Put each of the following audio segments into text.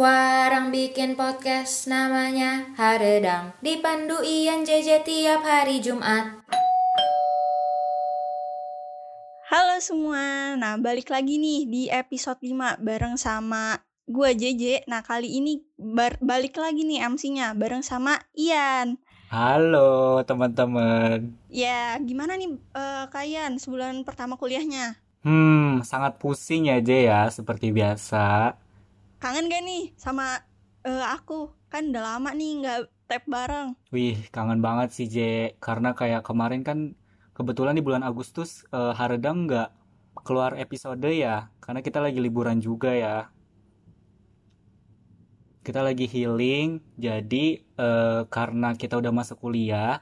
Warang bikin podcast namanya Haredang Dipandu Ian JJ tiap hari Jumat. Halo semua, nah balik lagi nih di episode 5 bareng sama gue JJ Nah kali ini balik lagi nih MC-nya bareng sama Ian. Halo teman-teman. Ya gimana nih uh, Kak Ian sebulan pertama kuliahnya? Hmm, sangat pusing ya J ya, seperti biasa kangen gak nih sama uh, aku? Kan udah lama nih nggak tap bareng. Wih kangen banget sih J. Karena kayak kemarin kan kebetulan di bulan Agustus uh, Haredang nggak keluar episode ya. Karena kita lagi liburan juga ya. Kita lagi healing jadi uh, karena kita udah masuk kuliah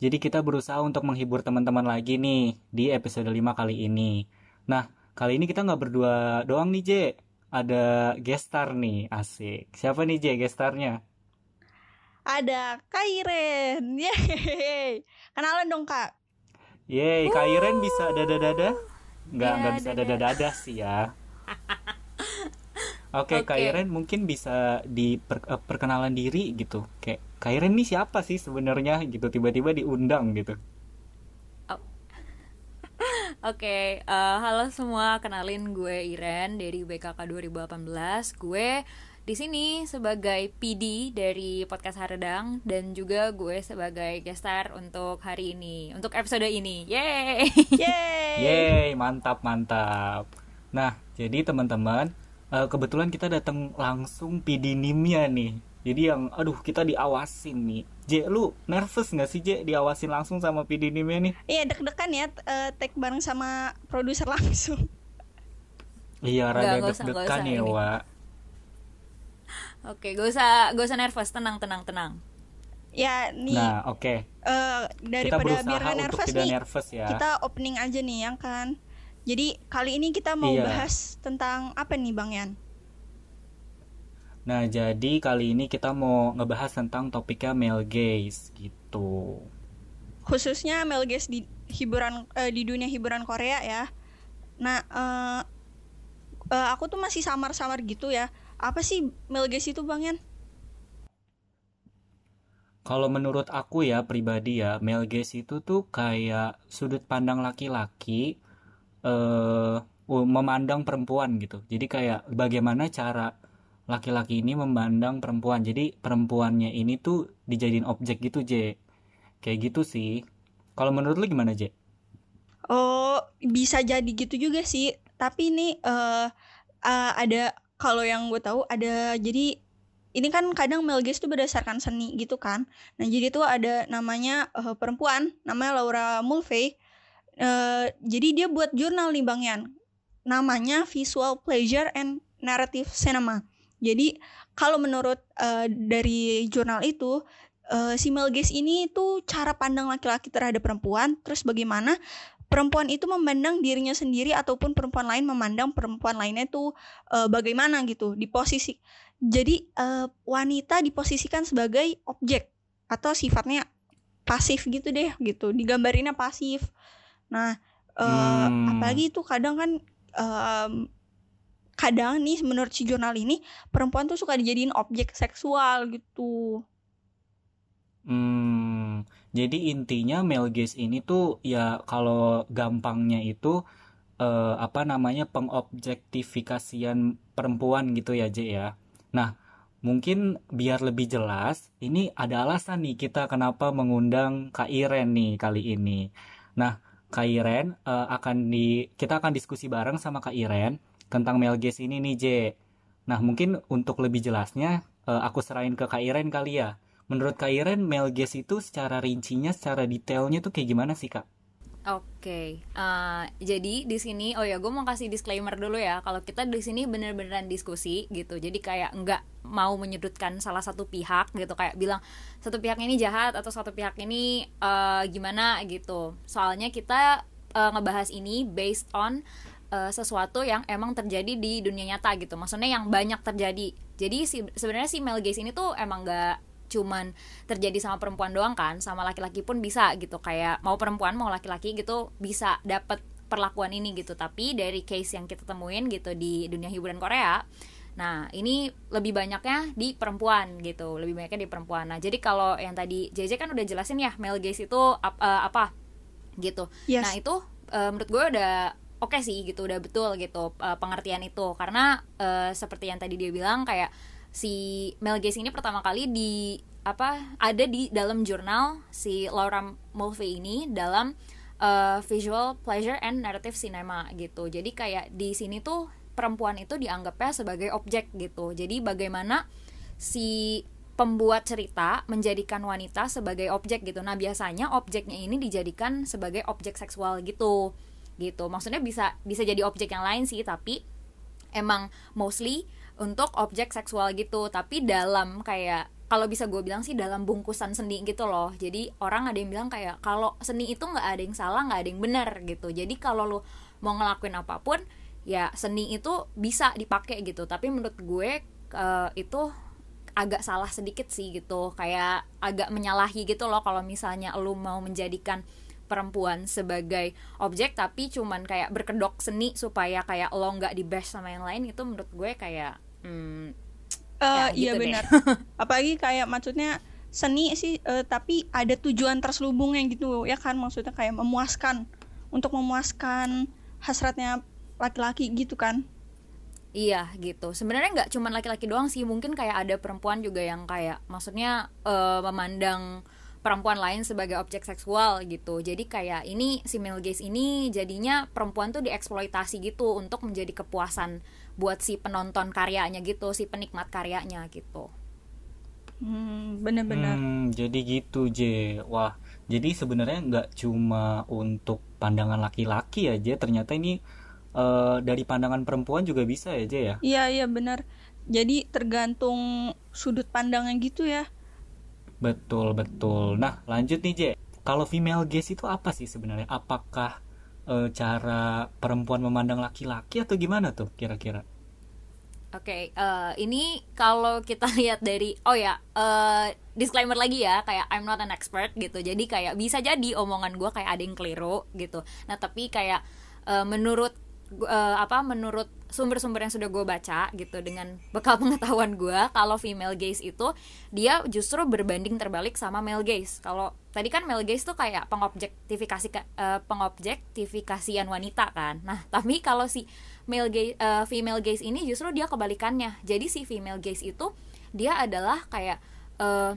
jadi kita berusaha untuk menghibur teman-teman lagi nih di episode 5 kali ini. Nah kali ini kita nggak berdua doang nih J ada gestar nih, asik. Siapa nih J gestarnya? Ada Kairen. Yeay. Kenalan dong, Kak. Yeay, Kairen bisa dada-dada? Enggak, enggak ya, bisa dada-dada sih ya. Oke, okay, okay. Kairen mungkin bisa diperkenalan di diri gitu. Kayak Kairen nih siapa sih sebenarnya gitu tiba-tiba diundang gitu. Oke, okay, uh, eh, halo semua, kenalin gue Iren dari BKK 2018. Gue di sini sebagai PD dari podcast Haredang dan juga gue sebagai gestar untuk hari ini, untuk episode ini. Yeay. Yeay. Yeay, mantap mantap. Nah, jadi teman-teman, uh, kebetulan kita datang langsung PD Nimia nih jadi yang aduh kita diawasin nih J lu nervous nggak sih J diawasin langsung sama PD nih iya deg-degan ya uh, take bareng sama produser langsung iya rada deg-degan ya Wak Oke, gak usah gak usah nervous, tenang tenang tenang. Ya nih. Nah, oke. Okay. Uh, daripada biar gak nervous nih, nervous ya. kita opening aja nih yang kan. Jadi kali ini kita mau iya. bahas tentang apa nih Bang Yan? Nah, jadi kali ini kita mau ngebahas tentang topiknya male gaze gitu. Khususnya male gaze di hiburan uh, di dunia hiburan Korea ya. Nah, uh, uh, aku tuh masih samar-samar gitu ya. Apa sih male gaze itu, Bang Yan? Kalau menurut aku ya pribadi ya, male gaze itu tuh kayak sudut pandang laki-laki uh, memandang perempuan gitu. Jadi kayak bagaimana cara laki-laki ini memandang perempuan. Jadi perempuannya ini tuh dijadiin objek gitu J. Kayak gitu sih. Kalau menurut lu gimana J? Oh bisa jadi gitu juga sih. Tapi ini uh, uh, ada kalau yang gue tahu ada jadi ini kan kadang Melges tuh berdasarkan seni gitu kan. Nah jadi tuh ada namanya uh, perempuan namanya Laura Mulvey. Uh, jadi dia buat jurnal nih Bang Yan. Namanya Visual Pleasure and Narrative Cinema jadi kalau menurut uh, dari jurnal itu uh, si male gaze ini tuh cara pandang laki-laki terhadap perempuan, terus bagaimana perempuan itu memandang dirinya sendiri ataupun perempuan lain memandang perempuan lainnya tuh uh, bagaimana gitu di posisi. Jadi uh, wanita diposisikan sebagai objek atau sifatnya pasif gitu deh gitu, digambarinnya pasif. Nah, uh, hmm. apalagi itu kadang kan um, kadang nih menurut si jurnal ini perempuan tuh suka dijadiin objek seksual gitu. Hmm, jadi intinya male gaze ini tuh ya kalau gampangnya itu eh, apa namanya pengobjektifikasian perempuan gitu ya J ya. Nah, mungkin biar lebih jelas, ini ada alasan nih kita kenapa mengundang Kak Iren nih kali ini. Nah, Kak Iren uh, akan di kita akan diskusi bareng sama Kak Iren tentang male gaze ini nih J. Nah mungkin untuk lebih jelasnya uh, aku serahin ke Kak Iren kali ya. Menurut Kak Iren male gaze itu secara rincinya, secara detailnya tuh kayak gimana sih Kak? Oke, okay. uh, eh, jadi di sini, oh ya, gue mau kasih disclaimer dulu ya. Kalau kita di sini bener-beneran diskusi gitu, jadi kayak nggak mau menyudutkan salah satu pihak gitu, kayak bilang satu pihak ini jahat atau satu pihak ini uh, gimana gitu. Soalnya kita uh, ngebahas ini based on uh, sesuatu yang emang terjadi di dunia nyata gitu maksudnya yang banyak terjadi jadi si sebenarnya si male gaze ini tuh emang gak cuman terjadi sama perempuan doang kan sama laki-laki pun bisa gitu kayak mau perempuan mau laki-laki gitu bisa dapat perlakuan ini gitu tapi dari case yang kita temuin gitu di dunia hiburan Korea Nah, ini lebih banyaknya di perempuan gitu, lebih banyaknya di perempuan. Nah, jadi kalau yang tadi JJ kan udah jelasin ya male gaze itu ap, uh, apa gitu. Yes. Nah, itu uh, menurut gue udah oke okay sih gitu, udah betul gitu uh, pengertian itu karena uh, seperti yang tadi dia bilang kayak si male gaze ini pertama kali di apa ada di dalam jurnal si Laura Mulvey ini dalam uh, visual pleasure and narrative cinema gitu. Jadi kayak di sini tuh perempuan itu dianggapnya sebagai objek gitu. Jadi bagaimana si pembuat cerita menjadikan wanita sebagai objek gitu. Nah, biasanya objeknya ini dijadikan sebagai objek seksual gitu. Gitu. Maksudnya bisa bisa jadi objek yang lain sih, tapi emang mostly untuk objek seksual gitu. Tapi dalam kayak kalau bisa gue bilang sih dalam bungkusan seni gitu loh jadi orang ada yang bilang kayak kalau seni itu nggak ada yang salah nggak ada yang benar gitu jadi kalau lo mau ngelakuin apa pun ya seni itu bisa dipakai gitu tapi menurut gue uh, itu agak salah sedikit sih gitu kayak agak menyalahi gitu loh kalau misalnya lo mau menjadikan perempuan sebagai objek tapi cuman kayak berkedok seni supaya kayak lo nggak di bash sama yang lain itu menurut gue kayak hmm, Uh, ya, iya gitu benar. Apalagi kayak maksudnya seni sih uh, tapi ada tujuan terselubungnya gitu ya kan maksudnya kayak memuaskan untuk memuaskan hasratnya laki-laki gitu kan. Iya gitu. Sebenarnya nggak cuma laki-laki doang sih, mungkin kayak ada perempuan juga yang kayak maksudnya uh, memandang perempuan lain sebagai objek seksual gitu. Jadi kayak ini si male gaze ini jadinya perempuan tuh dieksploitasi gitu untuk menjadi kepuasan buat si penonton karyanya gitu, si penikmat karyanya gitu. Hmm, bener-bener. Hmm, jadi gitu J. Wah, jadi sebenarnya nggak cuma untuk pandangan laki-laki aja, ternyata ini uh, dari pandangan perempuan juga bisa ya J ya? Iya iya benar. Jadi tergantung sudut pandangnya gitu ya. Betul, betul. Nah, lanjut nih, J. Kalau female gaze itu apa sih sebenarnya? Apakah e, cara perempuan memandang laki-laki atau gimana tuh kira-kira? Oke, okay, uh, eh, ini kalau kita lihat dari oh ya uh, disclaimer lagi ya kayak I'm not an expert gitu. Jadi kayak bisa jadi omongan gue kayak ada yang keliru gitu. Nah tapi kayak uh, menurut uh, apa menurut sumber-sumber yang sudah gue baca gitu dengan bekal pengetahuan gue kalau female gaze itu dia justru berbanding terbalik sama male gaze. Kalau tadi kan male gaze tuh kayak pengobjektifikasi uh, pengobjektifikasian wanita kan. Nah tapi kalau si male gaze uh, female gaze ini justru dia kebalikannya. Jadi si female gaze itu dia adalah kayak uh,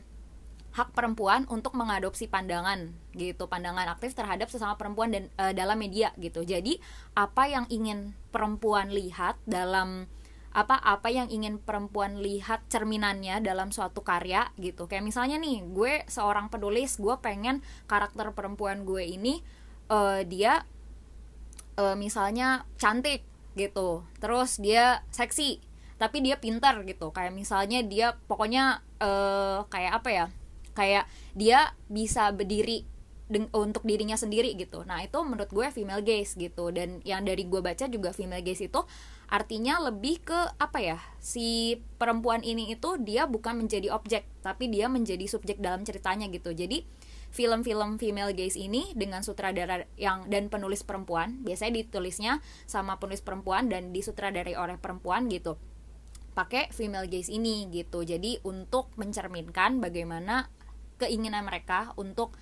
hak perempuan untuk mengadopsi pandangan gitu. Pandangan aktif terhadap sesama perempuan dan uh, dalam media gitu. Jadi apa yang ingin perempuan lihat dalam apa apa yang ingin perempuan lihat cerminannya dalam suatu karya gitu. Kayak misalnya nih gue seorang penulis gue pengen karakter perempuan gue ini uh, dia uh, misalnya cantik gitu. Terus dia seksi tapi dia pintar gitu. Kayak misalnya dia pokoknya uh, kayak apa ya kayak dia bisa berdiri untuk dirinya sendiri gitu. Nah itu menurut gue female gaze gitu. Dan yang dari gue baca juga female gaze itu artinya lebih ke apa ya si perempuan ini itu dia bukan menjadi objek tapi dia menjadi subjek dalam ceritanya gitu. Jadi film-film female gaze ini dengan sutradara yang dan penulis perempuan biasanya ditulisnya sama penulis perempuan dan disutradarai oleh perempuan gitu pakai female gaze ini gitu. Jadi untuk mencerminkan bagaimana keinginan mereka untuk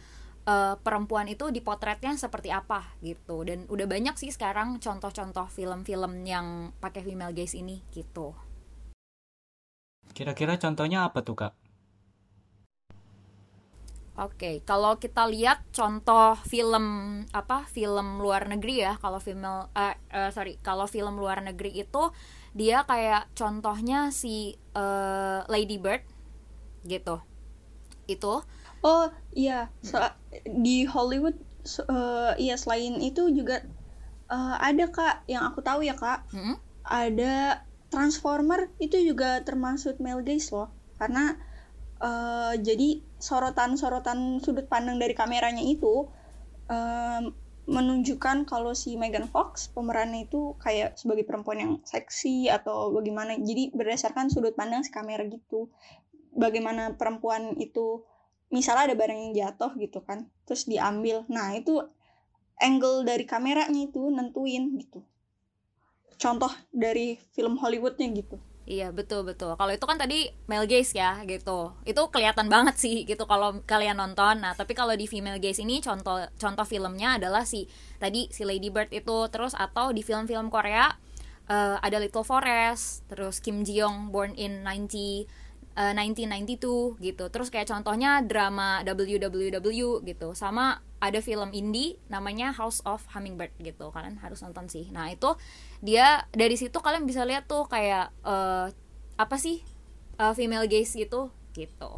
uh, perempuan itu dipotretnya seperti apa gitu. Dan udah banyak sih sekarang contoh-contoh film-film yang pakai female gaze ini gitu. Kira-kira contohnya apa tuh kak? Oke, okay, kalau kita lihat contoh film apa film luar negeri ya, kalau film uh, uh, sorry, kalau film luar negeri itu dia kayak contohnya si uh, Lady Bird gitu itu oh iya. So, di Hollywood so, uh, iya selain itu juga uh, ada kak yang aku tahu ya kak. Hmm? ada Transformer itu juga termasuk male gaze loh. Karena uh, jadi sorotan-sorotan sudut pandang dari kameranya itu uh, menunjukkan kalau si Megan Fox pemerannya itu kayak sebagai perempuan yang seksi atau bagaimana. Jadi berdasarkan sudut pandang si kamera gitu bagaimana perempuan itu misalnya ada barang yang jatuh gitu kan terus diambil nah itu angle dari kameranya itu nentuin gitu contoh dari film Hollywoodnya gitu Iya betul betul. Kalau itu kan tadi male gaze ya gitu. Itu kelihatan banget sih gitu kalau kalian nonton. Nah tapi kalau di female gaze ini contoh contoh filmnya adalah si tadi si Lady Bird itu terus atau di film-film Korea uh, ada Little Forest, terus Kim Ji Young Born in 90 uh, 1992 gitu. Terus kayak contohnya drama WWW gitu. Sama ada film indie namanya House of Hummingbird gitu. Kalian harus nonton sih. Nah itu dia dari situ kalian bisa lihat tuh kayak uh, apa sih uh, female gaze gitu. Gitu.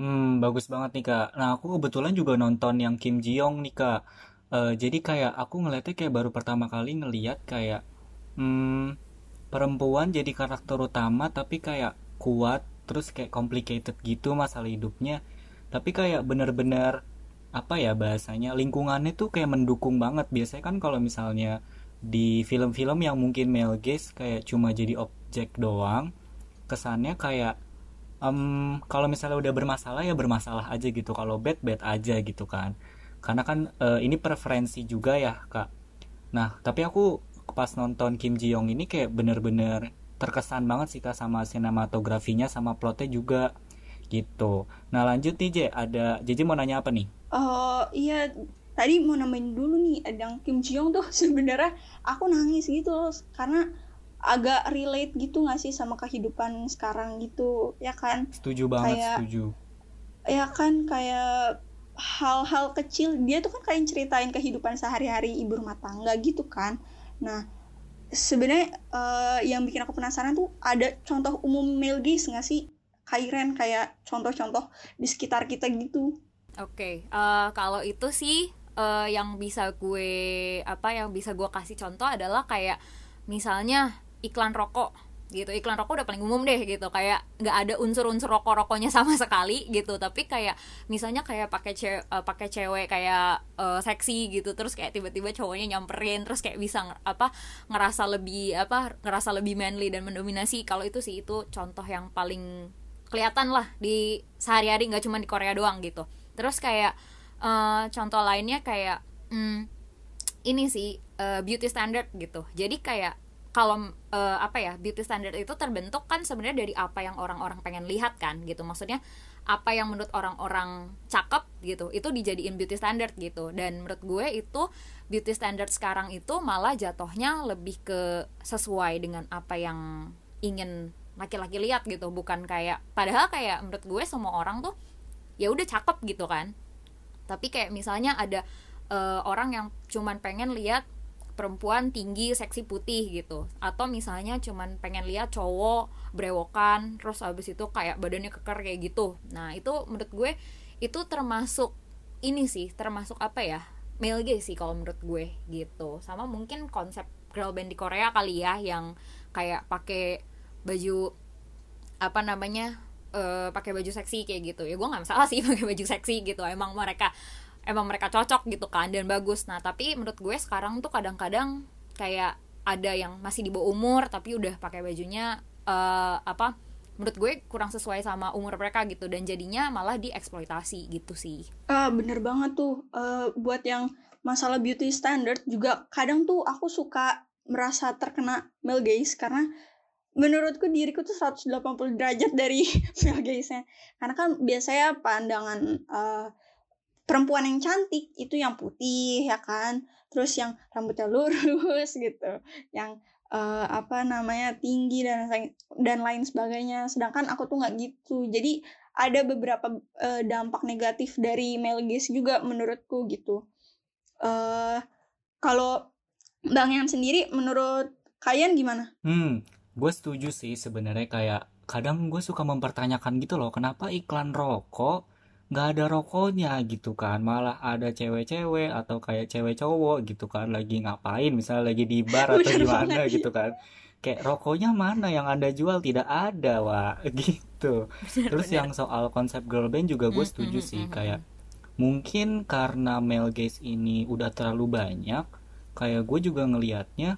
Hmm bagus banget nih kak. Nah aku kebetulan juga nonton yang Kim Ji Young nih kak. Uh, jadi kayak aku ngeliatnya kayak baru pertama kali ngeliat kayak hmm, perempuan jadi karakter utama tapi kayak kuat terus kayak complicated gitu masalah hidupnya. Tapi kayak bener-bener apa ya bahasanya lingkungannya tuh kayak mendukung banget. Biasanya kan kalau misalnya di film-film yang mungkin male gaze kayak cuma jadi objek doang kesannya kayak um, kalau misalnya udah bermasalah ya bermasalah aja gitu. Kalau bad bad aja gitu kan. Karena kan uh, ini preferensi juga ya kak. Nah tapi aku pas nonton Kim Ji Young ini kayak bener-bener terkesan banget sih kak sama sinematografinya sama plotnya juga gitu. Nah lanjut nih J ada JJ mau nanya apa nih? Uh, iya tadi mau namain dulu nih ada Kim Ji Young tuh sebenarnya aku nangis gitu loh karena agak relate gitu gak sih sama kehidupan sekarang gitu ya kan? Setuju banget kayak, setuju. ya kan kayak hal-hal kecil dia tuh kan kayak ceritain kehidupan sehari-hari ibu rumah tangga gitu kan nah sebenarnya uh, yang bikin aku penasaran tuh ada contoh umum male gaze nggak sih Kairen kayak contoh-contoh di sekitar kita gitu Oke, okay. uh, eh, kalau itu sih uh, yang bisa gue apa yang bisa gue kasih contoh adalah kayak misalnya iklan rokok gitu. Iklan rokok udah paling umum deh gitu. Kayak nggak ada unsur-unsur rokok-rokoknya sama sekali gitu. Tapi kayak misalnya kayak pakai cewek uh, pakai cewek kayak uh, seksi gitu. Terus kayak tiba-tiba cowoknya nyamperin terus kayak bisa apa ngerasa lebih apa ngerasa lebih manly dan mendominasi. Kalau itu sih itu contoh yang paling kelihatan lah di sehari-hari nggak cuma di Korea doang gitu. Terus kayak uh, contoh lainnya kayak hmm, ini sih uh, beauty standard gitu. Jadi kayak kalau uh, apa ya beauty standard itu terbentuk kan sebenarnya dari apa yang orang-orang pengen lihat kan gitu. Maksudnya apa yang menurut orang-orang cakep gitu itu dijadiin beauty standard gitu. Dan menurut gue itu beauty standard sekarang itu malah jatuhnya lebih ke sesuai dengan apa yang ingin laki-laki lihat gitu. Bukan kayak padahal kayak menurut gue semua orang tuh ya udah cakep gitu kan. Tapi kayak misalnya ada uh, orang yang cuman pengen lihat perempuan tinggi seksi putih gitu. Atau misalnya cuman pengen lihat cowok brewokan terus habis itu kayak badannya keker kayak gitu. Nah itu menurut gue itu termasuk ini sih termasuk apa ya? Male gay sih kalau menurut gue gitu. Sama mungkin konsep girl band di Korea kali ya yang kayak pakai baju apa namanya uh, pakai baju seksi kayak gitu. Ya gue nggak masalah sih pakai baju seksi gitu. Emang mereka emang mereka cocok gitu kan dan bagus. Nah tapi menurut gue sekarang tuh kadang-kadang kayak ada yang masih di bawah umur tapi udah pakai bajunya uh, apa menurut gue kurang sesuai sama umur mereka gitu dan jadinya malah dieksploitasi gitu sih. Ah bener banget tuh. Uh, buat yang masalah beauty standard juga kadang tuh aku suka merasa terkena male gaze karena menurutku diriku tuh 180 derajat dari male gaze-nya. Karena kan biasanya pandangan uh, perempuan yang cantik itu yang putih ya kan, terus yang rambutnya lurus gitu, yang uh, apa namanya tinggi dan dan lain sebagainya. Sedangkan aku tuh nggak gitu. Jadi ada beberapa uh, dampak negatif dari male gaze juga menurutku gitu. Uh, kalau Bang Yan sendiri menurut kalian gimana? Hmm, gue setuju sih sebenarnya kayak kadang gue suka mempertanyakan gitu loh kenapa iklan rokok nggak ada rokoknya gitu kan. Malah ada cewek-cewek atau kayak cewek cowok gitu kan. Lagi ngapain? Misalnya lagi di bar atau di mana gitu kan. Kayak rokoknya mana yang anda jual? Tidak ada wah gitu. Terus yang soal konsep girl band juga gue setuju sih. kayak mungkin karena male gaze ini udah terlalu banyak kayak gue juga ngelihatnya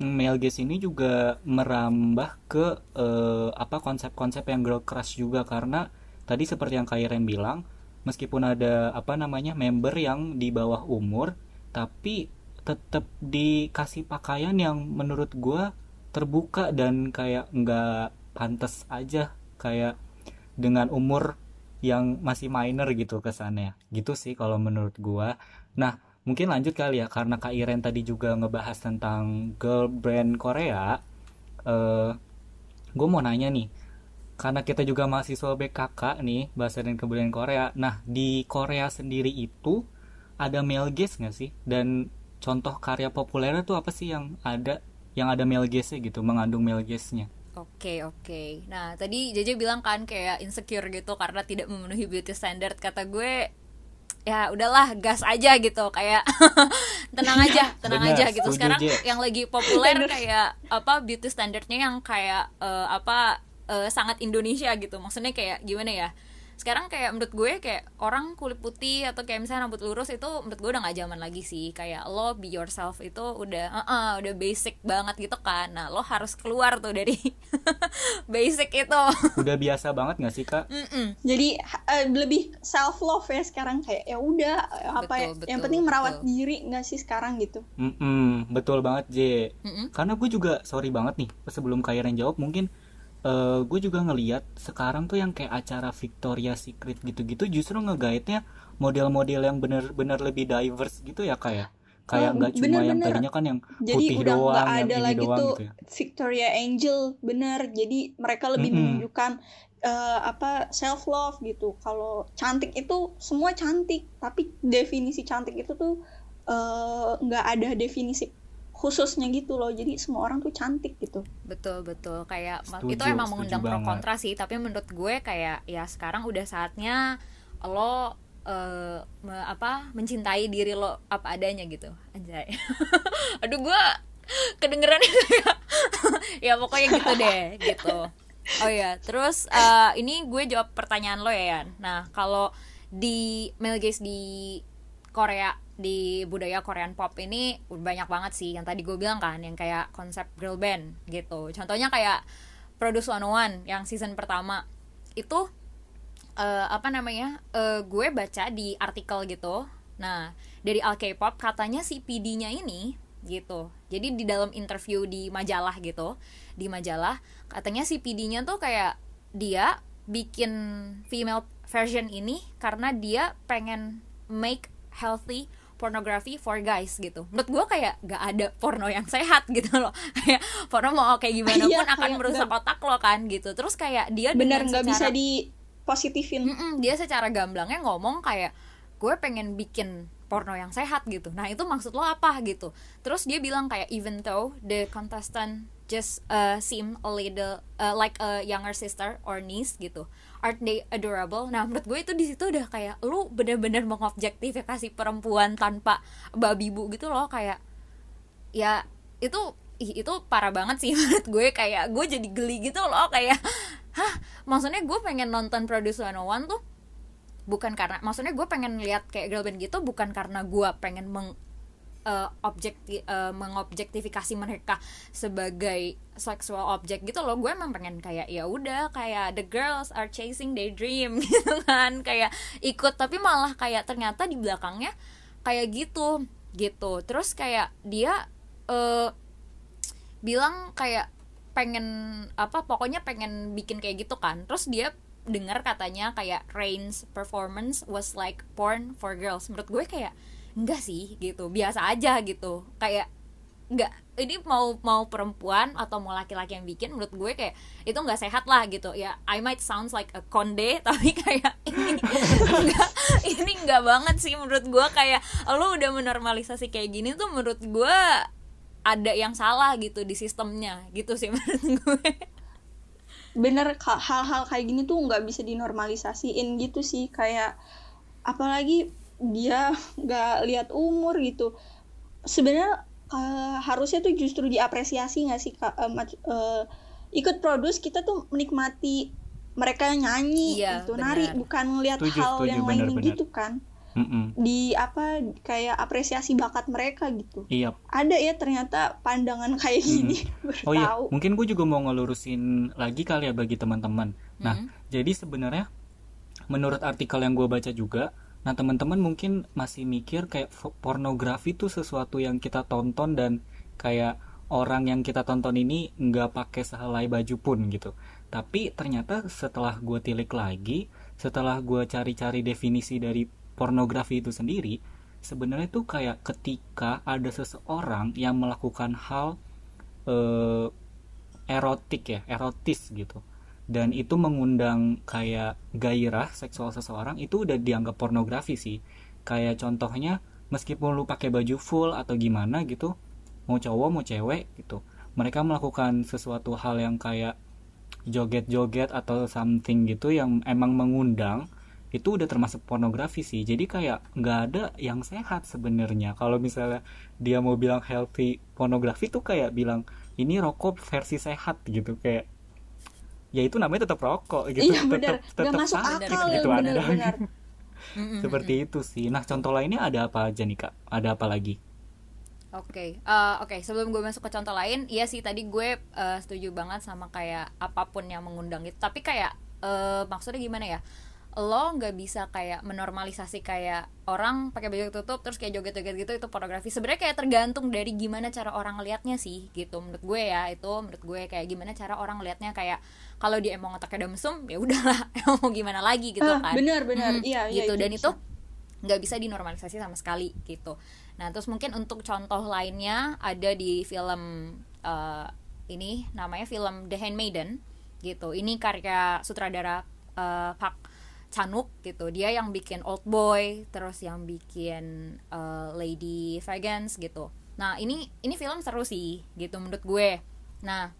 male gaze ini juga merambah ke uh, apa konsep-konsep yang girl crush juga. Karena tadi seperti yang Kairen bilang meskipun ada apa namanya member yang di bawah umur tapi tetap dikasih pakaian yang menurut gue terbuka dan kayak nggak pantas aja kayak dengan umur yang masih minor gitu kesannya. Gitu sih kalau menurut gua. Nah mungkin lanjut kali ya karena Kak Iren tadi juga ngebahas tentang girl brand Korea eh gue mau nanya nih karena kita juga mahasiswa BKK nih bahasa dan kebudayaan Korea. Nah di Korea sendiri itu ada male gaze nggak sih? Dan contoh karya populernya tuh apa sih yang ada yang ada male gaze-nya gitu mengandung male gaze-nya? Oke oke. Nah tadi JJ bilang kan kayak insecure gitu karena tidak memenuhi beauty standard. Kata gue ya udahlah gas aja gitu. Kayak tenang aja tenang Bener, aja gitu. sekarang yang lagi populer kayak apa beauty standardnya yang kayak eh, apa eh, sangat Indonesia gitu. Maksudnya kayak gimana ya? Sekarang kayak menurut gue kayak orang kulit putih atau kayak misalnya rambut lurus itu menurut gue udah gak zaman lagi sih. Kayak lo be yourself itu udah uh-uh, udah basic banget gitu kan. Nah lo harus keluar tuh dari basic itu. Udah biasa banget nggak sih kak? Mm-mm. jadi eh, lebih self love ya sekarang. Kayak ya udah eh, apa ya? Betul, yang penting merawat betul. diri nggak sih sekarang gitu? Mm-mm, betul banget J. Mm-mm. karena gue juga sorry banget nih sebelum Kairan jawab mungkin eh gue juga ngeliat sekarang tuh yang kayak acara Victoria Secret gitu-gitu justru ngegaetnya model-model yang bener-bener lebih diverse gitu ya kayak kayak Oh, nggak cuma yang bener-bener. tadinya kan yang jadi putih udah doang yang ada lagi doang tuh gitu ya Victoria Angel bener jadi mereka lebih Mm-mm. menunjukkan eh, apa self love gitu kalau cantik itu semua cantik tapi definisi cantik itu tuh eh, nggak ada definisi khususnya gitu loh. Jadi semua orang tuh cantik gitu. Betul betul. Kayak Setuju, itu emang mengundang pro kontra sih. Tapi menurut gue kayak ya sekarang udah saatnya lo eh, me- apa mencintai diri lo apa adanya gitu. Anjay. Aduh gue kedengeran ya pokoknya gitu deh gitu. Oh ya terus eh, ini gue jawab pertanyaan lo ya Yan. Nah kalau di male gaze di Korea di budaya Korean pop ini banyak banget sih. Yang tadi gue bilang kan yang kayak konsep girl band gitu. Contohnya kayak Produce 101 yang season pertama. Itu eh, apa namanya eh, gue baca di artikel gitu. Nah dari Al K-pop katanya si PD-nya ini gitu. Jadi di dalam interview di majalah gitu di majalah katanya si PD-nya tuh kayak dia bikin female version ini karena dia pengen make healthy pornography for guys gitu. Menurut gue kayak gak ada porno yang sehat gitu loh. Kayak porno mau kayak gimana Iya, pun akan kayak merusak otak lo kan gitu. Terus kayak dia bener nggak bisa secara- dipositifin. Mm-mm, dia secara gamblangnya ngomong kayak gue pengen bikin porno yang sehat gitu. Nah itu maksud lo apa gitu? Terus dia bilang kayak even though the contestant just uh, seem a little uh, like a younger sister or niece gitu. Aren't they adorable? Nah menurut gue itu di situ udah kayak lu bener-bener mengobjektifikasi perempuan tanpa babi bu gitu loh kayak ya itu itu parah banget sih menurut gue. Kayak gue jadi geli gitu loh kayak hah maksudnya gue pengen nonton Produce 101 tuh bukan karena maksudnya gue pengen lihat kayak girl band gitu bukan karena gue pengen meng eh, objekti eh, mengobjektifikasi mereka sebagai sexual object gitu loh. Gue emang pengen kayak ya udah kayak the girls are chasing their dream gitu kan. Kayak ikut tapi malah kayak ternyata di belakangnya kayak gitu gitu. Terus kayak dia eh bilang kayak pengen apa pokoknya pengen bikin kayak gitu kan. Terus dia dengar katanya kayak Rain's performance was like porn for girls. Menurut gue kayak enggak sih gitu. Biasa aja gitu. Kayak enggak. Ini mau mau perempuan atau mau laki-laki yang bikin menurut gue kayak itu nggak sehat lah gitu. Ya I might sounds like a konde tapi kayak ini enggak ini enggak banget sih menurut gue. Kayak lo udah menormalisasi kayak gini tuh menurut gue ada yang salah gitu di sistemnya. Gitu sih menurut gue. Bener hal-hal kayak gini tuh nggak bisa dinormalisasiin gitu sih. Kayak apalagi dia nggak lihat umur gitu sebenarnya eh, harusnya tuh justru diapresiasi nggak sih kak mac- eh, ikut produce kita tuh menikmati mereka nyanyi Iya, gitu nari bukan ngelihat hal setuju, yang benar. gitu kan Mm-mm. di apa kayak apresiasi bakat mereka gitu iya ada ya ternyata pandangan kayak gini baru Oh iya, tahu mungkin gue juga mau ngelurusin lagi kali ya bagi teman-teman. Nah, Mm-mm. jadi sebenarnya menurut artikel yang gue baca juga, nah teman-teman mungkin masih mikir kayak pornografi tuh sesuatu yang kita tonton dan kayak orang yang kita tonton ini nggak pakai sehelai baju pun gitu. Tapi ternyata setelah gue tilik lagi setelah gue cari-cari definisi dari pornografi itu sendiri sebenarnya tuh kayak ketika ada seseorang yang melakukan hal eh, erotik ya erotis gitu dan itu mengundang kayak gairah seksual seseorang itu udah dianggap pornografi sih. Kayak contohnya meskipun lu pakai baju full atau gimana gitu mau cowok mau cewek gitu. Mereka melakukan sesuatu hal yang kayak joget-joget atau something gitu yang emang mengundang itu udah termasuk pornografi sih. Jadi kayak nggak ada yang sehat sebenarnya. Kalau misalnya dia mau bilang healthy pornografi tuh kayak bilang ini rokok versi sehat gitu. Kayak ya itu namanya tetap rokok gitu Iya, tetap tetap masuk sakit akal, gitu benar, Anda. benar. seperti itu sih nah contoh lainnya ada apa aja nih kak ada apa lagi Oke, eh, oke. Sebelum gue masuk ke contoh lain, iya sih tadi gue eh, setuju banget sama kayak apa pun yang mengundang itu. Tapi kayak eh, maksudnya gimana ya? Lo nggak bisa kayak menormalisasi kayak orang pakai baju tutup terus kayak joget-joget gitu itu pornografi. Sebenarnya kayak tergantung dari gimana cara orang ngelihatnya sih, gitu. Menurut gue ya itu menurut gue kayak gimana cara orang ngelihatnya kayak kalau dia emang otaknya damsum ya udahlah, emang mau gimana lagi gitu Ah, kan. benar, benar. Mm, Iya, iya, gitu. itu Dan itu nggak bisa dinormalisasi sama sekali gitu. Nah terus mungkin untuk contoh lainnya ada di film eh, ini namanya film The Handmaiden gitu. Ini karya sutradara eh, Park Chanuk gitu. Dia yang bikin Old Boy, terus yang bikin eh, Lady Vegans gitu. Nah ini ini film seru sih gitu menurut gue. Nah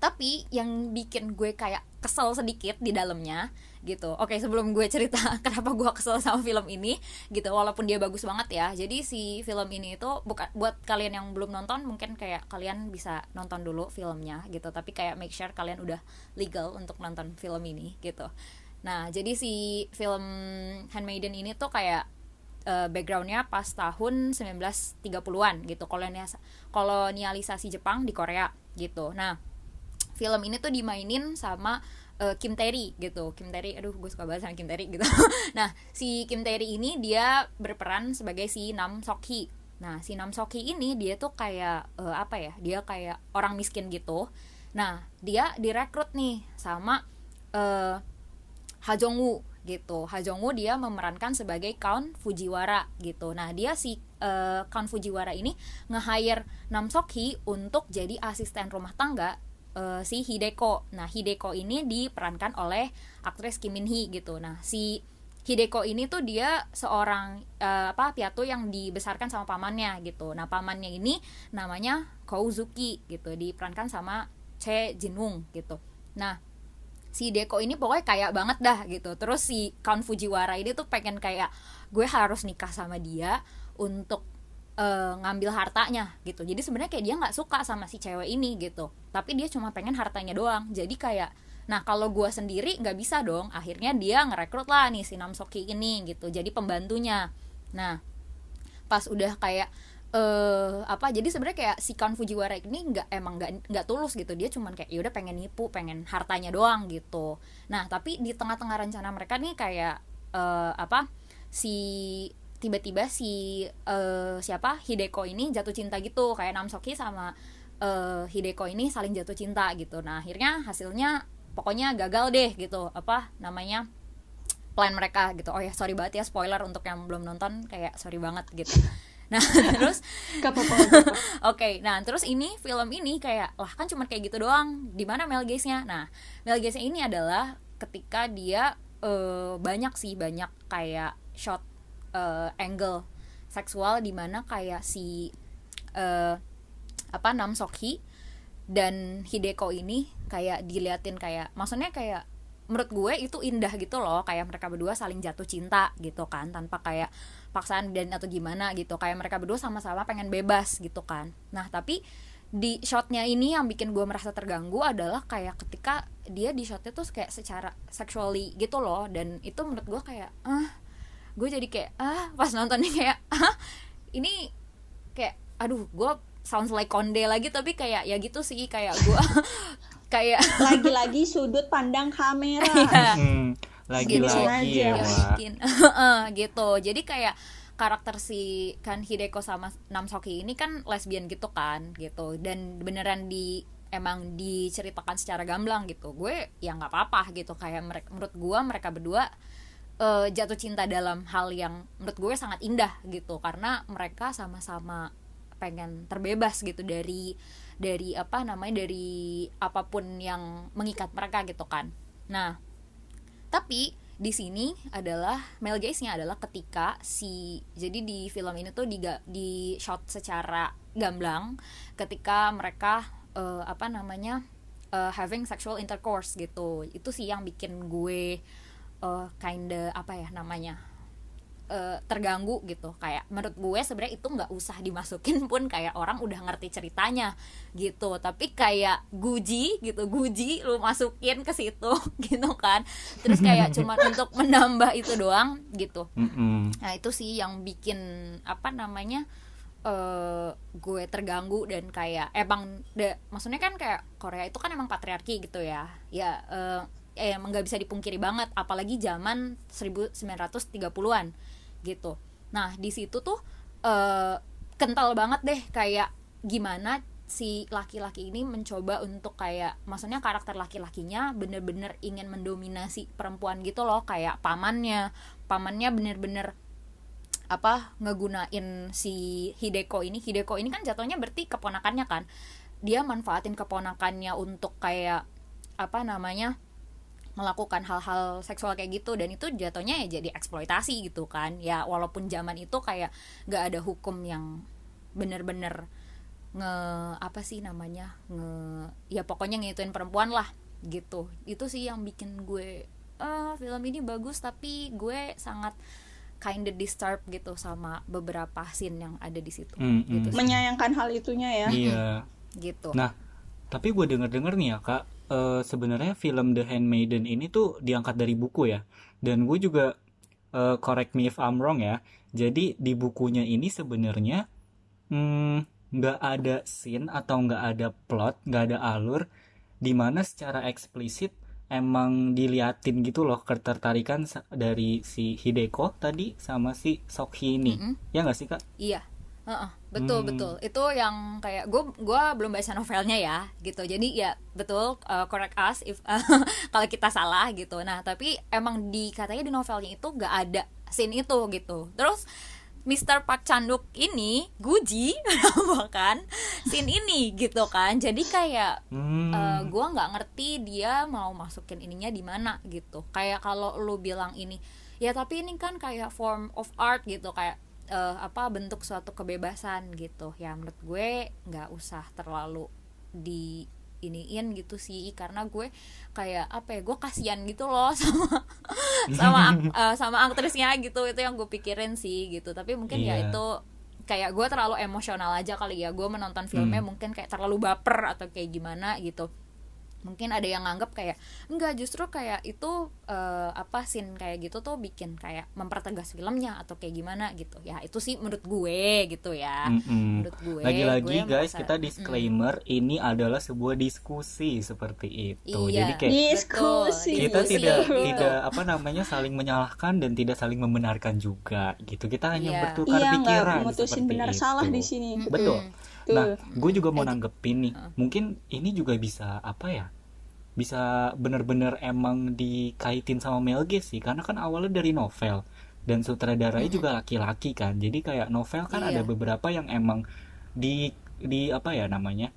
tapi yang bikin gue kayak kesel sedikit di dalamnya gitu oke sebelum gue cerita kenapa gue kesel sama film ini gitu walaupun dia bagus banget ya jadi si film ini itu bukan buat kalian yang belum nonton mungkin kayak kalian bisa nonton dulu filmnya gitu tapi kayak make sure kalian udah legal untuk nonton film ini gitu nah jadi si film Handmaiden ini tuh kayak eh, backgroundnya pas tahun 1930-an gitu kolonias kolonialisasi Jepang di Korea gitu. Nah film ini tuh dimainin sama uh, Kim Tae-ri gitu. Kim Tae-ri aduh gue suka banget sama Kim Tae-ri gitu. Nah si Kim Tae-ri ini dia berperan sebagai si Nam Sok nah si Nam Sok ini dia tuh kayak eh, apa ya dia kayak orang miskin gitu. Nah dia direkrut nih sama eh Ha Jong Woo gitu. Ha Jong Woo dia memerankan sebagai Count Fujiwara gitu. Nah, dia si eh, Count Fujiwara ini nge-hire Nam Sok Hee untuk jadi asisten rumah tangga eh, si Hideko. Nah, Hideko ini diperankan oleh aktris Kim Min Hee gitu. Nah, si Hideko ini tuh dia seorang eh, apa piatu yang dibesarkan sama pamannya gitu. Nah, pamannya ini namanya Kouzuki gitu, diperankan sama Che Jinwoong gitu. Nah, si Deko ini pokoknya kayak banget dah gitu. Terus si Count Fujiwara ini tuh pengen kayak gue harus nikah sama dia untuk eh, ngambil hartanya gitu. Jadi sebenarnya kayak dia nggak suka sama si cewek ini gitu. Tapi dia cuma pengen hartanya doang. Jadi kayak nah kalau gue sendiri nggak bisa dong. Akhirnya dia ngerekrut lah nih si Nam Soki ini gitu. Jadi pembantunya. Nah pas udah kayak eh apa jadi sebenarnya kayak si Count Fujiwara ini nggak emang nggak nggak tulus gitu. Dia cuman kayak yaudah pengen nipu pengen hartanya doang gitu. Nah tapi di tengah-tengah rencana mereka nih kayak eh apa si tiba-tiba si eh, siapa Hideko ini jatuh cinta gitu. Kayak Namsoki sama eh, Hideko ini saling jatuh cinta gitu. Nah akhirnya hasilnya pokoknya gagal deh gitu. Apa namanya plan mereka gitu. Oh ya sorry banget ya spoiler untuk yang belum nonton. Kayak sorry banget gitu nah terus. Oke, nah terus ini film ini kayak lah kan cuma kayak gitu doang. Di mana Mel Gaze-nya? Nah, Mel Gaze ini adalah ketika dia eh, banyak sih banyak kayak shot eh, angle seksual di mana kayak si eh, apa Nam Sok Hee dan Hideko ini kayak diliatin kayak maksudnya kayak menurut gue itu indah gitu loh kayak mereka berdua saling jatuh cinta gitu kan tanpa kayak paksaan dan atau gimana gitu kayak mereka berdua sama-sama pengen bebas gitu kan nah tapi di shotnya ini yang bikin gue merasa terganggu adalah kayak ketika dia di shotnya tuh kayak secara sexually gitu loh dan itu menurut gue kayak ah gue jadi kayak ah pas nontonnya kayak ah ini kayak aduh gue sounds like konde lagi tapi kayak ya gitu sih kayak gue kayak Lagi-lagi sudut pandang kamera. Iya. Hmm, lagi-lagi ya, bikin Heeh, gitu. Jadi kayak karakter si kan Hideko sama Namsoki ini kan lesbian gitu kan gitu. Dan beneran di emang diceritakan secara gamblang gitu. Gue ya nggak apa-apa gitu. Kayak mereka menurut gue mereka berdua uh, jatuh cinta dalam hal yang menurut gue sangat indah gitu. Karena mereka sama-sama pengen terbebas gitu dari dari apa namanya dari apa pun yang mengikat mereka gitu kan. Nah tapi di sini adalah male gaze-nya adalah ketika si jadi di film ini tuh di di shot secara gamblang ketika mereka uh, apa namanya uh, having sexual intercourse gitu. Itu sih yang bikin gue uh, kinda apa ya namanya uh, terganggu gitu. Kayak menurut gue sebenarnya itu nggak usah dimasukin pun kayak orang udah ngerti ceritanya gitu. Tapi kayak guji gitu guji lu masukin ke situ gitu kan. Terus kayak cuma untuk menambah itu doang gitu. Mm -mm. nah itu sih yang bikin apa namanya uh, gue terganggu dan kayak emang de, maksudnya kan kayak Korea itu kan emang patriarki gitu ya. Ya uh, eh emang nggak bisa dipungkiri banget apalagi zaman 1930-an gitu. Nah di situ tuh uh, kental banget deh kayak gimana si laki-laki ini mencoba untuk kayak maksudnya karakter laki-lakinya bener-bener ingin mendominasi perempuan gitu loh kayak pamannya. Pamannya bener-bener apa ngegunain si Hideko ini. Hideko ini kan jatuhnya berarti keponakannya kan. Dia manfaatin keponakannya untuk kayak apa namanya melakukan hal-hal seksual kayak gitu dan itu jatuhnya ya jadi eksploitasi gitu kan ya walaupun zaman itu kayak nggak ada hukum yang bener-bener nge apa sih namanya nge ya pokoknya ngituin perempuan lah gitu itu sih yang bikin gue eh film ini bagus tapi gue sangat kinda disturbed gitu sama beberapa scene yang ada di situ Mm, gitu mm. sih. menyayangkan hal itunya ya Iya. gitu Nah, tapi gue denger-denger nih ya kak, eh, sebenarnya film The Handmaiden ini tuh diangkat dari buku ya. Dan gue juga eh, correct me if I'm wrong ya. Jadi di bukunya ini sebenarnya hmm, nggak ada scene atau nggak ada plot, nggak ada alur, di mana secara eksplisit emang diliatin gitu loh ketertarikan dari si Hideko tadi sama si Sokhi ini. Mm-mm. Ya nggak sih kak? Iya, Heeh, betul Hmm. betul. Itu yang kayak gue gua belum baca novelnya ya, gitu. Jadi ya betul uh, correct us if kalau kita salah gitu. Nah tapi emang di katanya di novelnya itu gak ada scene itu gitu. Terus Mr. Park Chanduk ini Guji bahkan scene ini gitu kan. Jadi kayak Hmm. eh, gua nggak ngerti dia mau masukin ininya di mana gitu kayak kalau lu bilang ini ya tapi ini kan kayak form of art gitu kayak eh, apa bentuk suatu kebebasan gitu. Ya menurut gue nggak usah terlalu di iniin gitu sih karena gue kayak apa ya gue kasihan gitu loh sama sama eh, sama aktrisnya gitu. Itu yang gue pikirin sih gitu. Tapi mungkin ya Iya. itu kayak gue terlalu emosional aja kali ya. Gue menonton filmnya Hmm. mungkin kayak terlalu baper atau kayak gimana gitu mungkin ada yang nganggap kayak enggak justru kayak itu eh, apa scene kayak gitu tuh bikin kayak mempertegas filmnya atau kayak gimana gitu ya itu sih menurut gue gitu ya Mm-mm. menurut gue Lagi-lagi gue guys, merasa- kita disclaimer ini adalah sebuah diskusi seperti itu. Iya. Jadi kayak Diskusi. kita diskusi, tidak gitu. tidak apa namanya saling menyalahkan dan tidak saling membenarkan juga gitu. Kita hanya Iya. bertukar iya pikiran seperti benar itu. salah di sini. Betul. Tuh. Nah, gue juga mau nanggepin nih. Mungkin ini juga bisa apa ya? Bisa bener-bener emang dikaitin sama Mel Gibson sih, karena kan awalnya dari novel dan sutradaranya juga laki-laki kan. Jadi kayak novel kan Iya. ada beberapa yang emang di di apa ya namanya?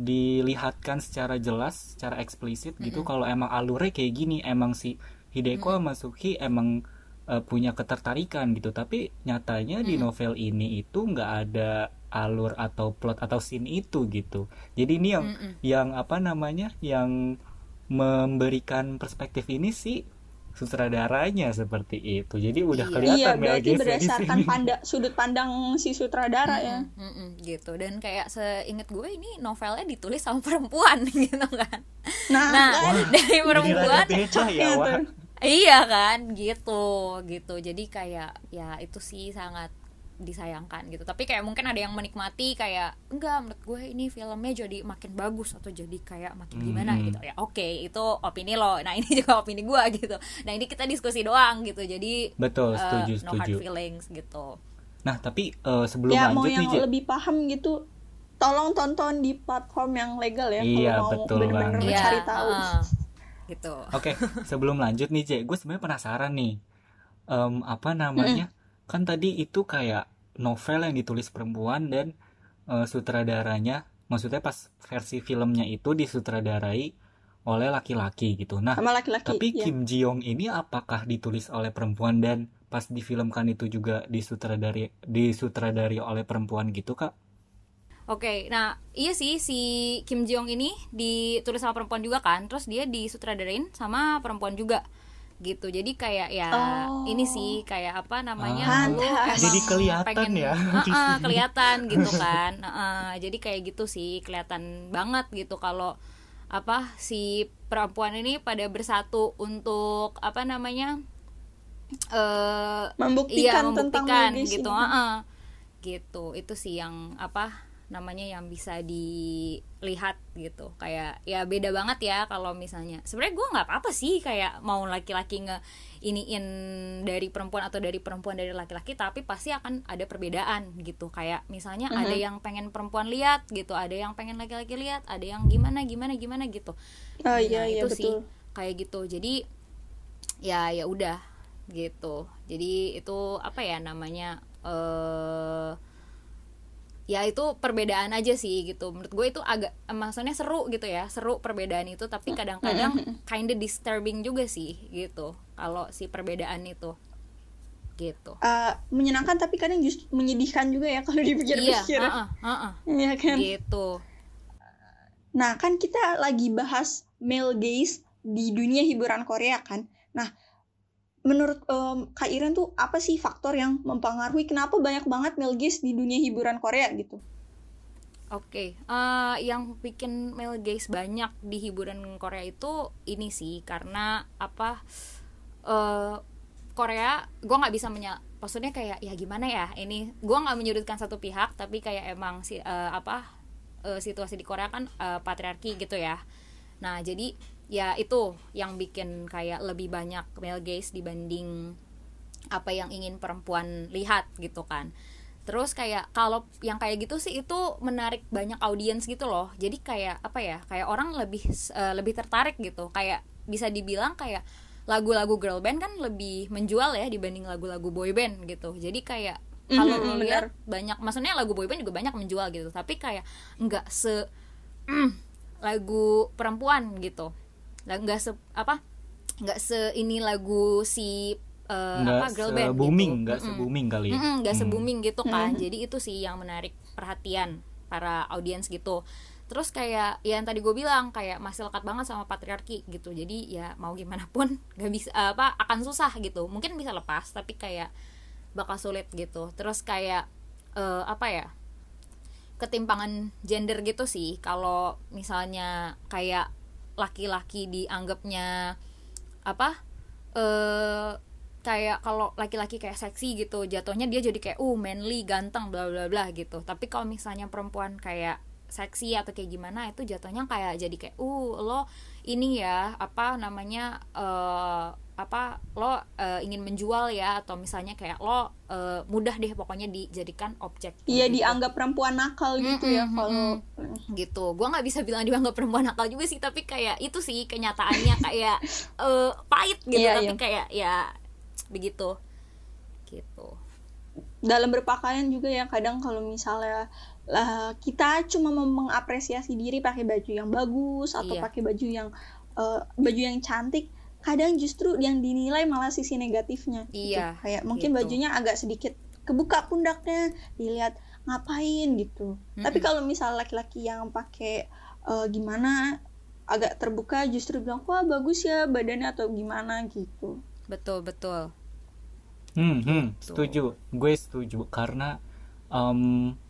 dilihatkan secara jelas, secara eksplisit gitu kalau emang alurnya kayak gini, emang si Hideko sama Suki emang eh, punya ketertarikan gitu. Tapi nyatanya di novel ini itu nggak ada alur atau plot atau scene itu gitu. Jadi ini yang Mm-mm. yang apa namanya? yang memberikan perspektif ini sih sutradaranya seperti itu. Jadi udah Iya. kelihatan iya Mel berarti Gibson di berdasarkan panda, sudut pandang si sutradara ya Mm-mm, gitu dan kayak seinget gue ini novelnya ditulis sama perempuan gitu kan nah, nah kan? dari perempuan ya, Wak. tuh. Iya kan gitu gitu. Jadi kayak ya itu sih sangat disayangkan gitu. Tapi kayak mungkin ada yang menikmati kayak enggak menurut gue ini filmnya jadi makin bagus atau jadi kayak makin gimana Hmm. gitu. Ya oke itu opini lo. Nah ini juga opini gue gitu. Nah ini kita diskusi doang gitu. Jadi Betul, eh, setuju, no hard setuju. feelings gitu. Nah, tapi uh, sebelum ya, lanjut mau yang nih, lebih paham gitu, tolong tonton di platform yang legal ya Iya, kalau mau betul bener-bener banget. mencari Iya, tahu. Gitu Oke, sebelum lanjut nih, J, gue sebenarnya penasaran nih. Em, apa namanya? Kan tadi itu kayak novel yang ditulis perempuan dan eh, sutradaranya, maksudnya pas versi filmnya itu disutradarai oleh laki-laki gitu. Nah, Sama laki-laki. tapi ya. Kim Ji Young ini apakah ditulis oleh perempuan dan pas difilmkan itu juga disutradari disutradari oleh perempuan gitu, Kak? Oke, nah iya sih si Kim Ji Young ini ditulis sama perempuan juga kan, terus dia disutradarain sama perempuan juga gitu. Jadi kayak ya Oh. ini sih kayak apa namanya Ah, lu Jadi kelihatan pengen, ya di sini. kelihatan gitu kan. Heeh, jadi kayak gitu sih kelihatan banget gitu kalau apa si perempuan ini pada bersatu untuk apa namanya eh membuktikan, iya tentang membuktikan medis gitu ini. heeh. gitu itu sih yang apa namanya yang bisa dilihat gitu. Kayak ya beda banget ya kalau misalnya. Sebenarnya gue nggak apa-apa sih kayak mau laki-laki nge iniin dari perempuan atau dari perempuan dari laki-laki tapi pasti akan ada perbedaan gitu. Kayak misalnya ada yang pengen perempuan lihat gitu ada yang pengen laki-laki lihat ada yang gimana gimana gimana gitu. Oh Nah, iya iya itu sih betul. kayak gitu. Jadi ya ya udah gitu. Jadi itu apa ya namanya eh ya itu perbedaan aja sih gitu. Menurut gue itu agak maksudnya seru gitu ya seru perbedaan itu tapi kadang-kadang kinda disturbing juga sih gitu kalau si perbedaan itu. Gitu. Eh, menyenangkan tapi kadang justru menyedihkan juga ya kalau iya dipikir-pikir. heeh, heeh, Iya kan? gitu. Nah, kan kita lagi bahas male gaze di dunia hiburan Korea kan. Nah, menurut em, Kak Iren tuh apa sih faktor yang mempengaruhi kenapa banyak banget gaze di dunia hiburan Korea gitu? Oke, eh, yang bikin male gaze banyak di hiburan Korea itu ini sih karena apa? eh Korea, gue nggak bisa menya, maksudnya kayak ya gimana ya? Ini gue nggak menyudutkan satu pihak, tapi kayak emang si eh, apa eh, situasi di Korea kan eh, patriarki gitu ya. Nah jadi ya itu yang bikin kayak lebih banyak male gaze dibanding apa yang ingin perempuan lihat gitu kan. Terus kayak kalau yang kayak gitu sih itu menarik banyak audiens gitu loh. Jadi kayak apa ya kayak orang lebih eh, lebih tertarik gitu. Kayak bisa dibilang kayak lagu-lagu girl band kan lebih menjual ya dibanding lagu-lagu boy band gitu. Jadi kayak kalau Mhm, lo benar. lihat banyak maksudnya lagu boy band juga banyak menjual gitu. Tapi kayak nggak se mm, lagu perempuan gitu nggak se apa nggak se ini lagu si eh, nggak apa girl band se-booming, gitu. nggak Mm-mm. se-booming kali ya. Mm-mm, nggak Hmm. se-booming gitu kan jadi itu sih yang menarik perhatian para audiens gitu terus kayak ya yang tadi gue bilang kayak masih lekat banget sama patriarki gitu jadi ya mau gimana pun nggak bisa apa akan susah gitu mungkin bisa lepas tapi kayak bakal sulit gitu terus kayak eh, apa ya ketimpangan gender gitu sih kalau misalnya kayak laki-laki dianggapnya apa eh kayak kalau laki-laki kayak seksi gitu jatuhnya dia jadi kayak uh manly ganteng bla bla bla gitu. Tapi kalau misalnya perempuan kayak seksi atau kayak gimana itu jatuhnya kayak jadi kayak uh lo ini ya apa namanya eh apa lo eh, ingin menjual ya atau misalnya kayak lo eh, mudah deh pokoknya dijadikan objek Iya gitu. dianggap perempuan nakal gitu ya Mm-mm, kalau gitu. Gue nggak bisa bilang dianggap perempuan nakal juga sih tapi kayak itu sih kenyataannya kayak eh, pahit gitu. Iya, tapi iya. kayak ya begitu. Gitu. Dalam berpakaian juga ya kadang kalau misalnya lah kita cuma mau mengapresiasi diri pakai baju yang bagus atau Iya. pakai baju yang eh, baju yang cantik kadang justru yang dinilai malah sisi negatifnya gitu. Iya, kayak mungkin gitu. bajunya agak sedikit kebuka pundaknya dilihat ngapain gitu tapi Mm-mm. kalau misal laki-laki yang pakai eh, gimana agak terbuka justru bilang wah bagus ya badannya atau gimana gitu betul betul Hmm, hmm, Gitu. setuju. Gue setuju karena em,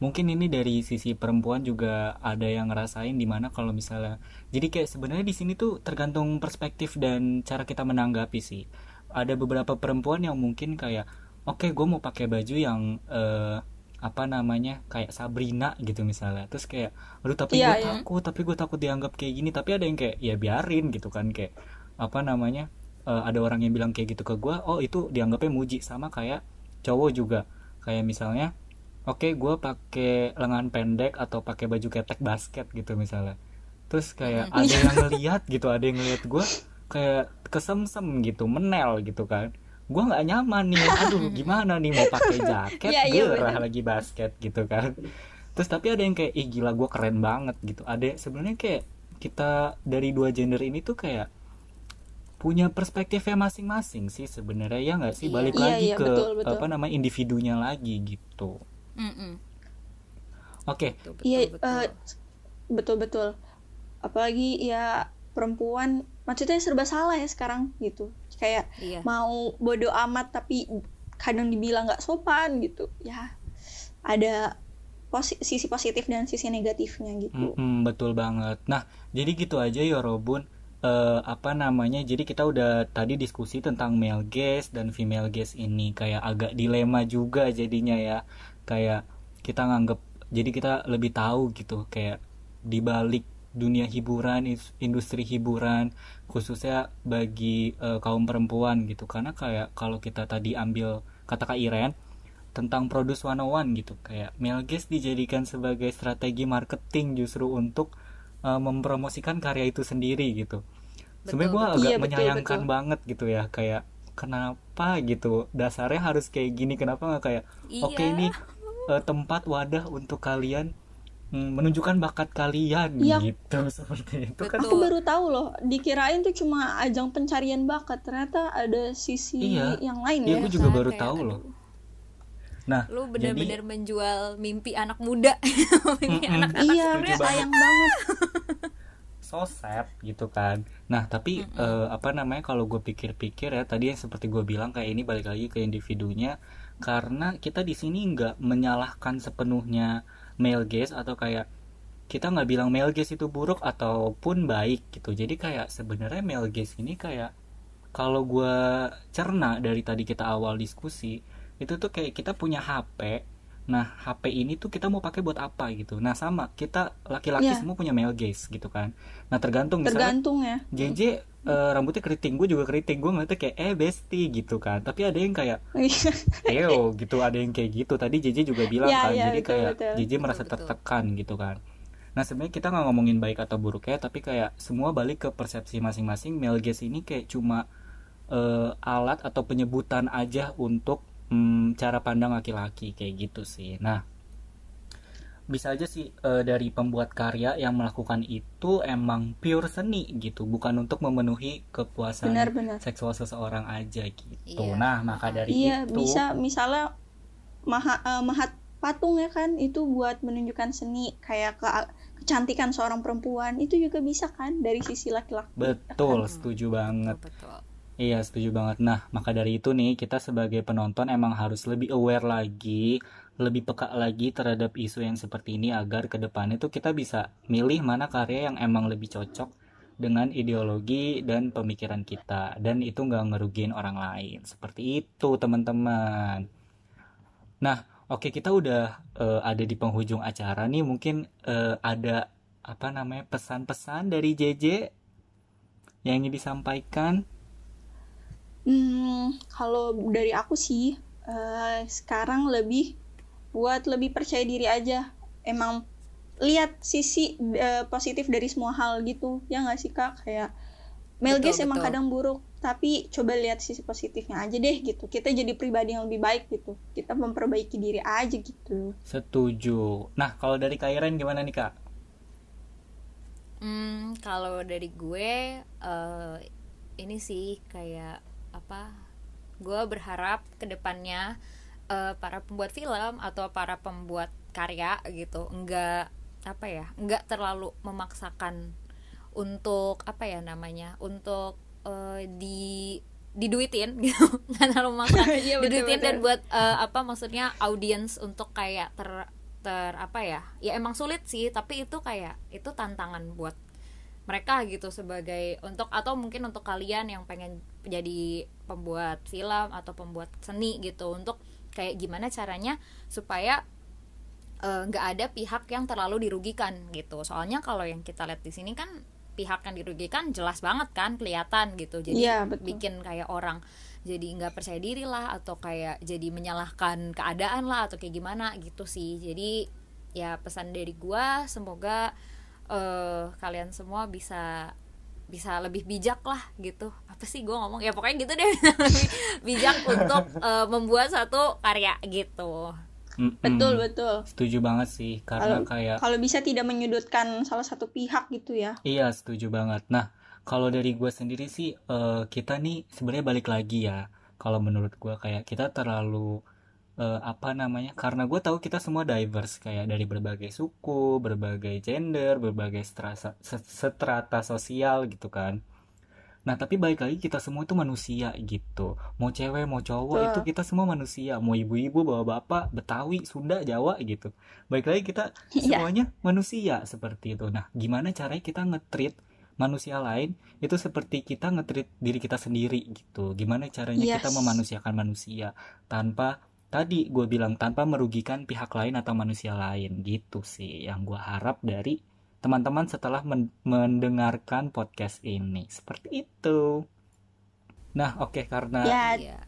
mungkin ini dari sisi perempuan juga ada yang ngerasain di mana kalau misalnya jadi kayak sebenarnya di sini tuh tergantung perspektif dan cara kita menanggapi sih. Ada beberapa perempuan yang mungkin kayak oke gue mau pakai baju yang eh, apa namanya kayak Sabrina gitu misalnya terus kayak aduh tapi Iya, gue iya. takut tapi gue takut dianggap kayak gini tapi ada yang kayak ya biarin gitu kan kayak apa namanya eh, ada orang yang bilang kayak gitu ke gue oh itu dianggapnya muji sama kayak cowok juga kayak misalnya oke okay, gue pakai lengan pendek atau pakai baju ketek basket gitu misalnya terus kayak ada yang ngeliat gitu ada yang ngeliat gue kayak kesemsem gitu menel gitu kan gue nggak nyaman nih aduh gimana nih mau pakai jaket Iya, iya, gerah bener. lagi basket gitu kan terus tapi ada yang kayak ih gila gue keren banget gitu ada sebenarnya kayak kita dari dua gender ini tuh kayak punya perspektifnya masing-masing sih sebenarnya ya nggak sih Iya. balik Iya, lagi iya, ke betul, betul. apa namanya individunya lagi gitu. Oke Iya, betul. eh, betul-betul. Apalagi ya perempuan, maksudnya serba salah ya sekarang gitu. Kayak iya mau bodo amat tapi kadang dibilang nggak sopan gitu. Ya ada posi- sisi positif dan sisi negatifnya gitu. Mm-mm, betul banget. Nah, jadi gitu aja ya Robun. Eh, apa namanya? Jadi kita udah tadi diskusi tentang male gaze dan female gaze ini kayak agak dilema juga jadinya ya. Kayak kita nganggep jadi kita lebih tahu gitu kayak di balik dunia hiburan, industri hiburan khususnya bagi eh, kaum perempuan gitu. Karena kayak kalau kita tadi ambil kata Kak Iren tentang Produce 101 gitu kayak gaze dijadikan sebagai strategi marketing justru untuk uh, mempromosikan karya itu sendiri gitu sebenarnya gue betul. agak Iya, betul, menyayangkan betul. banget gitu ya kayak kenapa gitu dasarnya harus kayak gini kenapa nggak kayak oke Iya. ini uh, tempat wadah untuk kalian mm, menunjukkan bakat kalian Iya. gitu seperti itu kan Betul. Aku baru tahu loh, dikirain tuh cuma ajang pencarian bakat. Ternyata ada sisi Iya. yang lain Iya, ya. gue juga Kan, baru tahu aduh, loh nah lu jadi bener-bener menjual mimpi anak muda mimpi Mm-mm. anak-anak Iya, setuju banget. sayang banget. so sad gitu kan nah tapi eh, apa namanya kalau gue pikir-pikir ya tadi yang seperti gue bilang kayak ini balik lagi ke individunya karena kita di sini nggak menyalahkan sepenuhnya male gaze atau kayak kita nggak bilang male gaze itu buruk ataupun baik gitu. Jadi kayak sebenarnya male gaze ini kayak kalau gue cerna dari tadi kita awal diskusi itu tuh kayak kita punya HP nah HP ini tuh kita mau pakai buat apa gitu? Nah sama kita laki-laki Iya. semua punya male gaze gitu kan. Nah tergantung misalnya Tergantung ya. JJ eh, rambutnya keriting gue juga keriting. Gue ngeliatnya kayak eh bestie gitu kan. Tapi ada yang kayak Eo gitu. Ada yang kayak gitu. Tadi JJ juga bilang Ya, kan. ya, jadi betul, kayak betul. JJ merasa Betul, betul. tertekan gitu kan. Nah sebenarnya kita nggak ngomongin baik atau buruk ya tapi kayak semua balik ke persepsi masing-masing. Male gaze ini kayak cuma eh, alat atau penyebutan aja untuk mm, cara pandang laki-laki kayak gitu sih nah bisa aja sih eh, dari pembuat karya yang melakukan itu emang pure seni gitu bukan untuk memenuhi kepuasan Benar-benar. seksual seseorang aja gitu Iya. nah maka dari Iya, itu bisa misalnya maha, eh, mahat patung ya kan itu buat menunjukkan seni kayak ke kecantikan seorang perempuan itu juga bisa kan dari sisi laki-laki. betul Hmm. setuju banget betul Iya, setuju banget. Nah, maka dari itu nih, kita sebagai penonton emang harus lebih aware lagi, lebih peka lagi terhadap isu yang seperti ini agar ke depannya tuh kita bisa milih mana karya yang emang lebih cocok dengan ideologi dan pemikiran kita. Dan itu nggak ngerugiin orang lain. Seperti itu, teman-teman. Nah, oke kita udah eh, ada di penghujung acara nih. Mungkin eh, ada apa namanya pesan-pesan dari JJ yang ingin disampaikan. Hmm, kalau dari aku sih eh, sekarang lebih buat lebih percaya diri aja. Emang lihat sisi eh, positif dari semua hal gitu. Ya nggak sih Kak? Kayak Betul, gaze emang betul. kadang buruk, tapi coba lihat sisi positifnya aja deh gitu. Kita jadi pribadi yang lebih baik gitu. Kita memperbaiki diri aja gitu. Setuju. Nah, kalau dari Kairen gimana nih, Kak? Hmm, kalau dari gue eh, ini sih kayak apa? Gue berharap ke depannya eh, para pembuat film atau para pembuat karya gitu enggak apa ya, enggak terlalu memaksakan untuk apa ya namanya? Untuk eh, di diduitin gitu nggak terlalu memaksa Iya, betul, diduitin dan betul. buat eh, apa maksudnya audiens untuk kayak ter ter apa ya ya emang sulit sih tapi itu kayak itu tantangan buat mereka gitu sebagai untuk atau mungkin untuk kalian yang pengen jadi pembuat film atau pembuat seni gitu untuk kayak gimana caranya supaya eh, nggak ada pihak yang terlalu dirugikan gitu. Soalnya kalau yang kita lihat di sini kan pihak yang dirugikan jelas banget kan kelihatan gitu. Jadi betul. bikin kayak orang jadi nggak percaya diri lah atau kayak jadi menyalahkan keadaan lah atau kayak gimana gitu sih. Jadi ya pesan dari gua semoga eh, kalian semua bisa bisa lebih bijak lah gitu apa sih gua ngomong ya pokoknya gitu deh lebih bijak untuk eh, membuat satu karya gitu Mm-mm. betul betul Setuju banget sih karena Kalau- kayak kalau bisa tidak menyudutkan salah satu pihak gitu ya Iya, setuju banget. Nah, kalau dari gue sendiri sih, eh, kita nih sebenarnya balik lagi ya. Kalau menurut gue kayak kita terlalu eh, apa namanya? Karena gue tahu kita semua diverse kayak dari berbagai suku, berbagai gender, berbagai strata, strata sosial gitu kan. Nah, tapi balik lagi kita semua itu manusia gitu. Mau cewek, mau cowok Betul. itu kita semua manusia. Mau ibu-ibu, bapak-bapak, Betawi, Sunda, Jawa gitu. Balik lagi kita Iya. semuanya manusia seperti itu. Nah, gimana caranya kita nge-treat manusia lain itu seperti kita nge-treat diri kita sendiri gitu. Gimana caranya kita Yes. memanusiakan manusia tanpa tadi gue bilang tanpa merugikan pihak lain atau manusia lain gitu sih yang gue harap dari teman-teman setelah men- mendengarkan podcast ini. Seperti itu. Nah, oke karena ya Iya.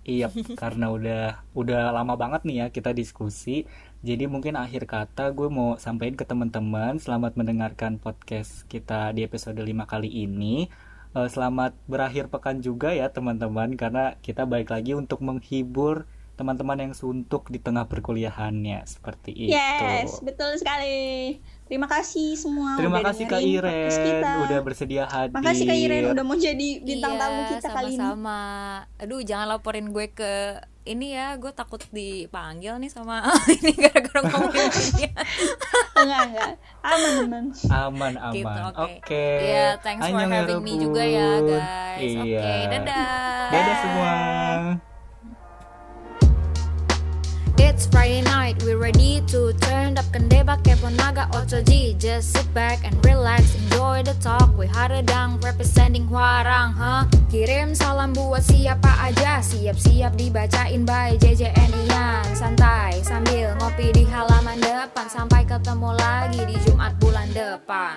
Iya, karena udah udah lama banget nih ya kita diskusi. Jadi mungkin akhir kata gue mau sampaikan ke teman-teman selamat mendengarkan podcast kita di episode 5 kali ini. Eh, selamat berakhir pekan juga ya teman-teman karena kita balik lagi untuk menghibur teman-teman yang suntuk di tengah perkuliahannya seperti itu. yes betul sekali terima kasih semua Terima udah kasih Kak Iren kita. udah bersedia hadir. makasih Kak Iren udah mau jadi bintang Iya, tamu kita kali ini sama-sama. Aduh, jangan laporin gue ke ini ya, gue takut dipanggil nih sama ini gara-gara ngomongin ini. enggak enggak aman aman Aman aman. Gitu, oke. Oke. Iya, thanks for having me juga ya, guys. Oke, Iya. dadah. Dadah semua. It's Friday night, we ready to turn up. Kendeba kepo naga otoji Just sit back and relax, enjoy the talk. We Haredang representing Hwarang, huh? Kirim salam buat siapa aja. Siap-siap dibacain by JJN Ian. Santai sambil ngopi di halaman depan. Sampai ketemu lagi di Jumat bulan depan